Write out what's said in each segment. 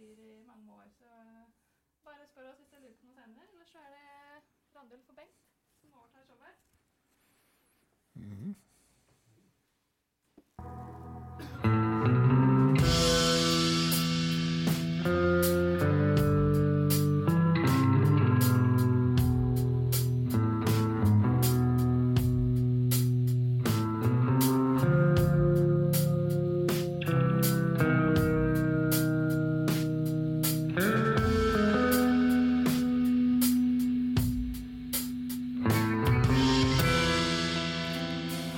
revir i mange år, så bare spør oss hvis dere lurer på noe senere. Eller så er det Randulf og Bengt som overtar showet.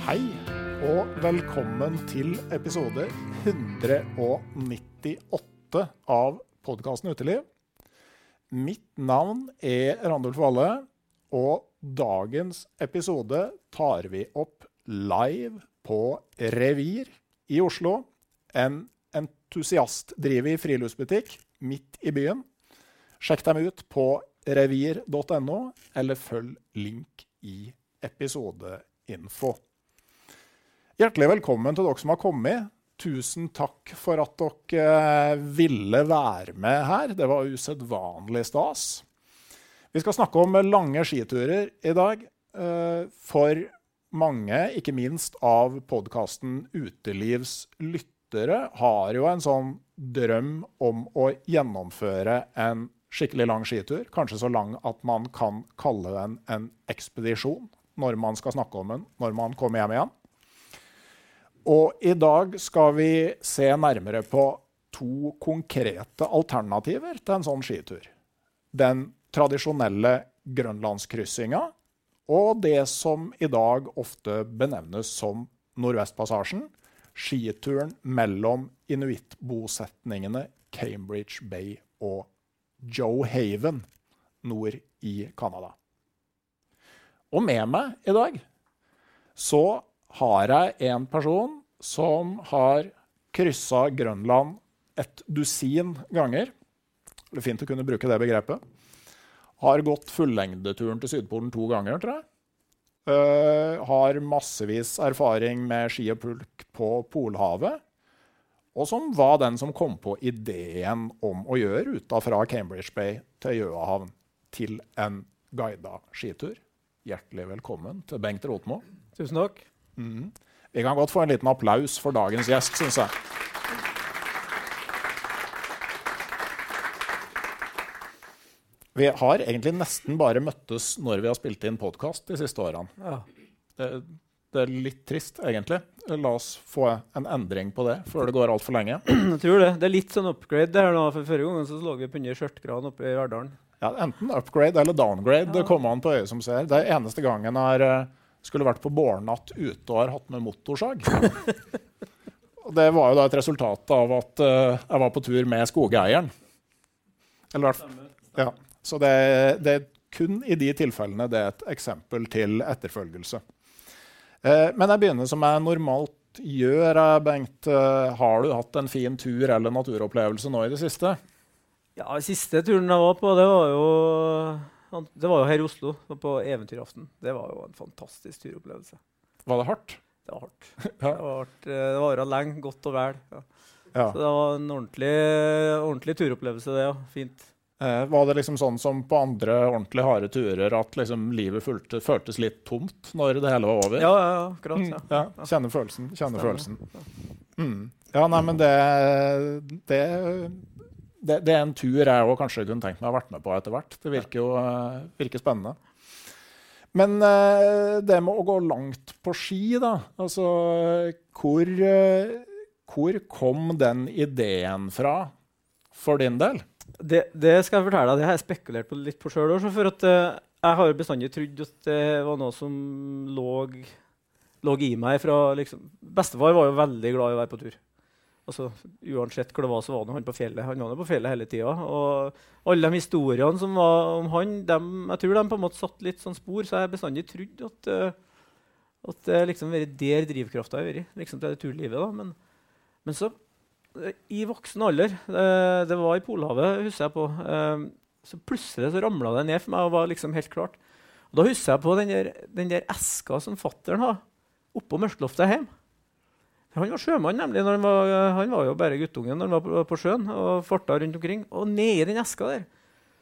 Hei, og velkommen til episode 198 av podkasten Uteliv. Mitt navn er Randulf Valle, og dagens episode tar vi opp live på Revir i Oslo. En entusiastdrevet friluftsbutikk midt i byen. Sjekk dem ut på revir.no, eller følg link i episodeinfo. Hjertelig velkommen til dere som har kommet. Tusen takk for at dere eh, ville være med her. Det var usedvanlig stas. Vi skal snakke om lange skiturer i dag. eh, For mange, ikke minst av podkasten Utelivs lyttere, har jo en sånn drøm om å gjennomføre en skikkelig lang skitur. Kanskje så lang at man kan kalle den en ekspedisjon når man skal snakke om den når man kommer hjem igjen. Og i dag skal vi se nærmere på to konkrete alternativer til en sånn skitur. Den tradisjonelle grønlandskryssinga og det som i dag ofte benevnes som Nordvestpassasjen. Skituren mellom inuittbosetningene Cambridge Bay og Joe Haven nord i Canada. Og med meg i dag så har jeg en person som har kryssa Grønland et dusin ganger. Det er fint å kunne bruke det begrepet. Har gått fullengdeturen til Sydpolen to ganger, tror jeg. Uh, har massevis erfaring med ski og pulk på Polhavet. Og som var den som kom på ideen om å gjøre ruta fra Cambridge Bay til Gjøahavn til en guida skitur. Hjertelig velkommen til Bengt Rotmo. Tusen takk. Vi kan godt få en liten applaus for dagens gjest, syns jeg. Vi har egentlig nesten bare møttes når vi har spilt inn podkast de siste årene. Ja. Det, det er litt trist, egentlig. La oss få en endring på det før det går altfor lenge. Jeg tror det. Det er litt sånn upgrade det her nå. For Forrige gang så lå vi på under skjørtgran oppe i Verdalen. Ja, enten upgrade eller downgrade. Det kommer an på øyet som ser. Det er eneste gangen jeg har, eh, skulle vært på bårnatt ute og har hatt med motorsag. og det var jo da et resultat av at uh, jeg var på tur med skogeieren. Eller, hvert fall- ja. Så det, det er kun i de tilfellene det er et eksempel til etterfølgelse. Uh, men jeg begynner som jeg normalt gjør. eh, Bengt. Uh, har du hatt en fin tur eller naturopplevelse nå i det siste? Ja, den Siste turen jeg var på, det var jo det var jo her i Oslo, på Eventyraften. Det var jo en fantastisk turopplevelse. Var det hardt? Det var hardt. Ja. Det var hardt. eh, Det vara lenge, godt og vel. Ja. Ja. Så det var en ordentlig, ordentlig turopplevelse, det. ja. Fint. Eh, var det liksom sånn som på andre ordentlig harde turer at liksom livet fulgte, føltes litt tomt når det hele var over? Ja, ja, ja, akkurat. Mm, Ja. ja. Kjenner følelsen. Stemmer. følelsen. Mm. Ja, nei, men det, det, det, det er en tur jeg òg kanskje kunne tenkt meg å ha vært med på etter hvert. Det virker jo eh, virker spennende. Men eh, det med å gå langt på ski, da. Altså hvor, eh, hvor kom den ideen fra for din del? Det, det skal jeg fortelle deg, det har jeg spekulert på litt på sjøl òg. For at jeg har bestandig trodd at det var noe som lå, lå i meg fra liksom Bestefar var jo veldig glad i å være på tur. Altså, Uansett hvor det var, så var han på fjellet. Han var på fjellet hele tida. Og alle de historiene som var om han, dem, jeg tror de på en måte satt litt sånn spor, så jeg har bestandig trodd at, uh, at det liksom vært der drivkrafta har vært. Liksom til turlivet. da, men, men så eh, i voksen alder, uh, det var i Polhavet, husker jeg på, Uh, så plutselig så ramla det ned for meg og var liksom helt klart. Og da husker jeg på den der, den der eska som fattern har oppå mørkeloftet hjemme. Han var sjømann, nemlig. Når han, var, han var jo bare guttungen når han var på, på sjøen og farta rundt omkring. Og nedi den eska der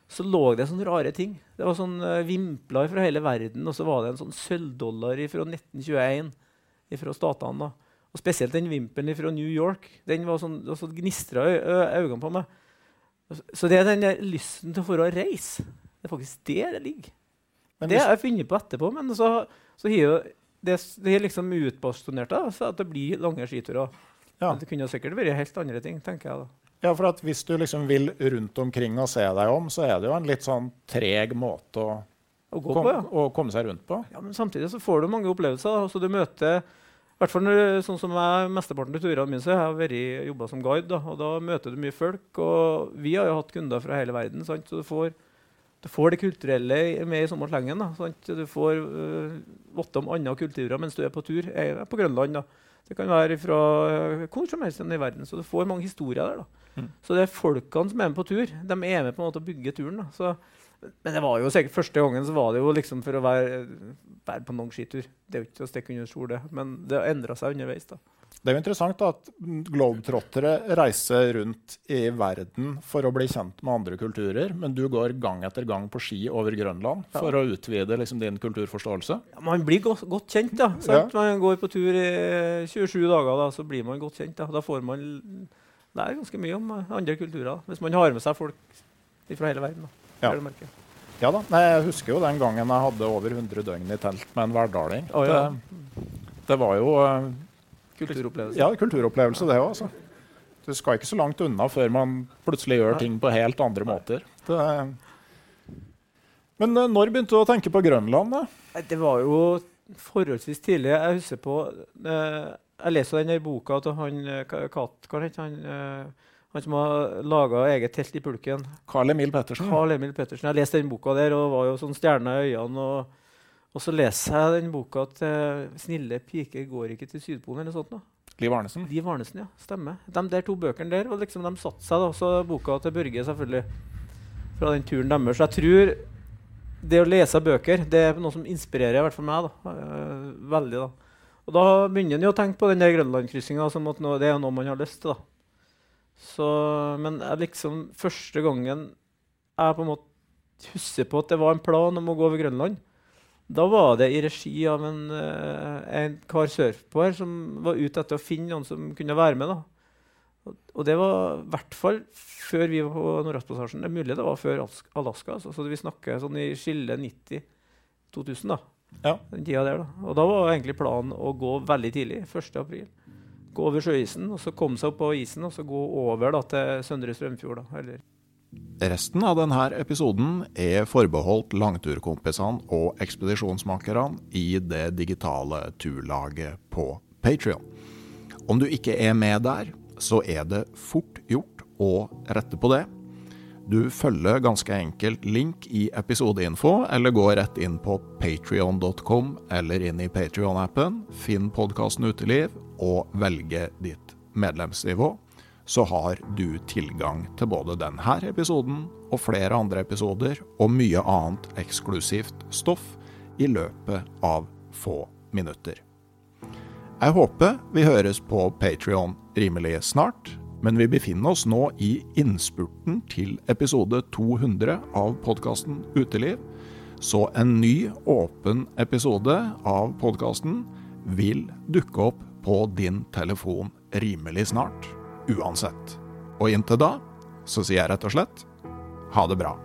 så lå det sånne rare ting. Det var sånn uh, vimpler fra hele verden, og så var det en sånn sølvdollar fra 1921 fra statene. da. Og Spesielt den vimpelen fra New York. Den var sånn, så gnistra øynene på meg. Så det er den der lysten til å få reise. Det er faktisk der det ligger. Men det har jeg funnet på etterpå, men så, så har det, det er liksom utbastonert at det blir lange skiturer. Ja. Men det kunne sikkert vært helt andre ting, tenker jeg da. Ja, for Hvis du liksom vil rundt omkring og se deg om, så er det jo en litt sånn treg måte å, å, kom, på, ja. å komme seg rundt på. Ja, Men samtidig så får du mange opplevelser. Altså, du møter i hvert fall sånn som jeg, Mesteparten av turene mine så har jeg jobba som guide. Da, og da møter du mye folk. Og vi har jo hatt kunder fra hele verden. Sant? Så du får, du får det kulturelle med i samme slengen. Du får uh, vite om andre kulturer mens du er på tur. Jeg er på Grønland. da. Det kan være fra uh, hvor som helst i verden. Så du får mange historier der. da. Mm. Så det er folkene som er med på tur. De er med på en måte å bygge turen. Da. Så, men det var jo sikkert første gangen så var det jo liksom for å være, være på lang skitur. Det er jo ikke å stikke under stol, det. Men det har endra seg underveis. da. Det er jo interessant at globetrottere reiser rundt i verden for å bli kjent med andre kulturer, men du går gang etter gang på ski over Grønland for ja. å utvide liksom, din kulturforståelse? Ja, man blir godt, godt kjent. da. Ja. Man går på tur i 27 dager, da, så blir man godt kjent. Da, da får man lære ganske mye om andre kulturer hvis man har med seg folk fra hele verden. Da. Ja. ja da. Nei, jeg husker jo den gangen jeg hadde over 100 døgn i telt med en hverdaling. Oh, ja. det, det, var jo uh, Kulturopplevelse. Ja, kulturopplevelse, det òg. Altså. Du skal ikke så langt unna før man plutselig gjør ting på helt andre måter. Det, men uh, når begynte du å tenke på Grønland? da? Det var jo forholdsvis tidlig. Jeg husker på uh, jeg leser denne boka til han, eh, Kat, han, uh, han som har laga eget telt i pulken. Carl Emil Pettersen. Carl Emil Pettersen. Jeg leste den boka der og var jo sånn stjerne i øynene. Og, og, så leser jeg den boka til 'Snille piker går ikke til Sydpolen'. eller sånt. Da. Liv Arnesen. Liv Arnesen, ja. Stemmer. De der to bøkene der og liksom, de satte seg. da, Så boka til Børge, selvfølgelig, fra den turen deres. Så jeg tror det å lese bøker det er noe som inspirerer i hvert fall meg. da, uh, veldig. da. Og da begynner en å tenke på den der Grønlandkryssinga som at det er noe man har lyst til. da. Så, men liksom, første gangen jeg på en måte husker på at det var en plan om å gå over Grønland, da var det i regi av en, uh, en kar sørpå her som var ute etter å finne noen som kunne være med. da. Og, og det var i hvert fall før vi var på Nordøstpassasjen. Det er mulig det var før Alaska. Altså, så vi snakker sånn i skillet 90-2000. da. Ja. Den tida der, da. Og da var egentlig planen å gå veldig tidlig, 1.4. Gå over sjøisen, og så komme seg opp på isen og så gå over da, til Søndre Strømfjord. Da, eller Resten av denne episoden er forbeholdt langturkompisene og ekspedisjonsmakerne i det digitale turlaget på Patrion. Om du ikke er med der, så er det fort gjort å rette på det du følger ganske enkelt link i episodeinfo, eller går rett inn på patrion.com eller inn i Patrion-appen, finn podkasten Uteliv og velge ditt medlemsnivå. Så har du tilgang til både denne episoden og flere andre episoder, og mye annet eksklusivt stoff i løpet av få minutter. Jeg håper vi høres på Patrion rimelig snart. Men vi befinner oss nå i innspurten til episode 200 av podkasten Uteliv. Så en ny, åpen episode av podkasten vil dukke opp på din telefon rimelig snart. Uansett. Og inntil da så sier jeg rett og slett ha det bra.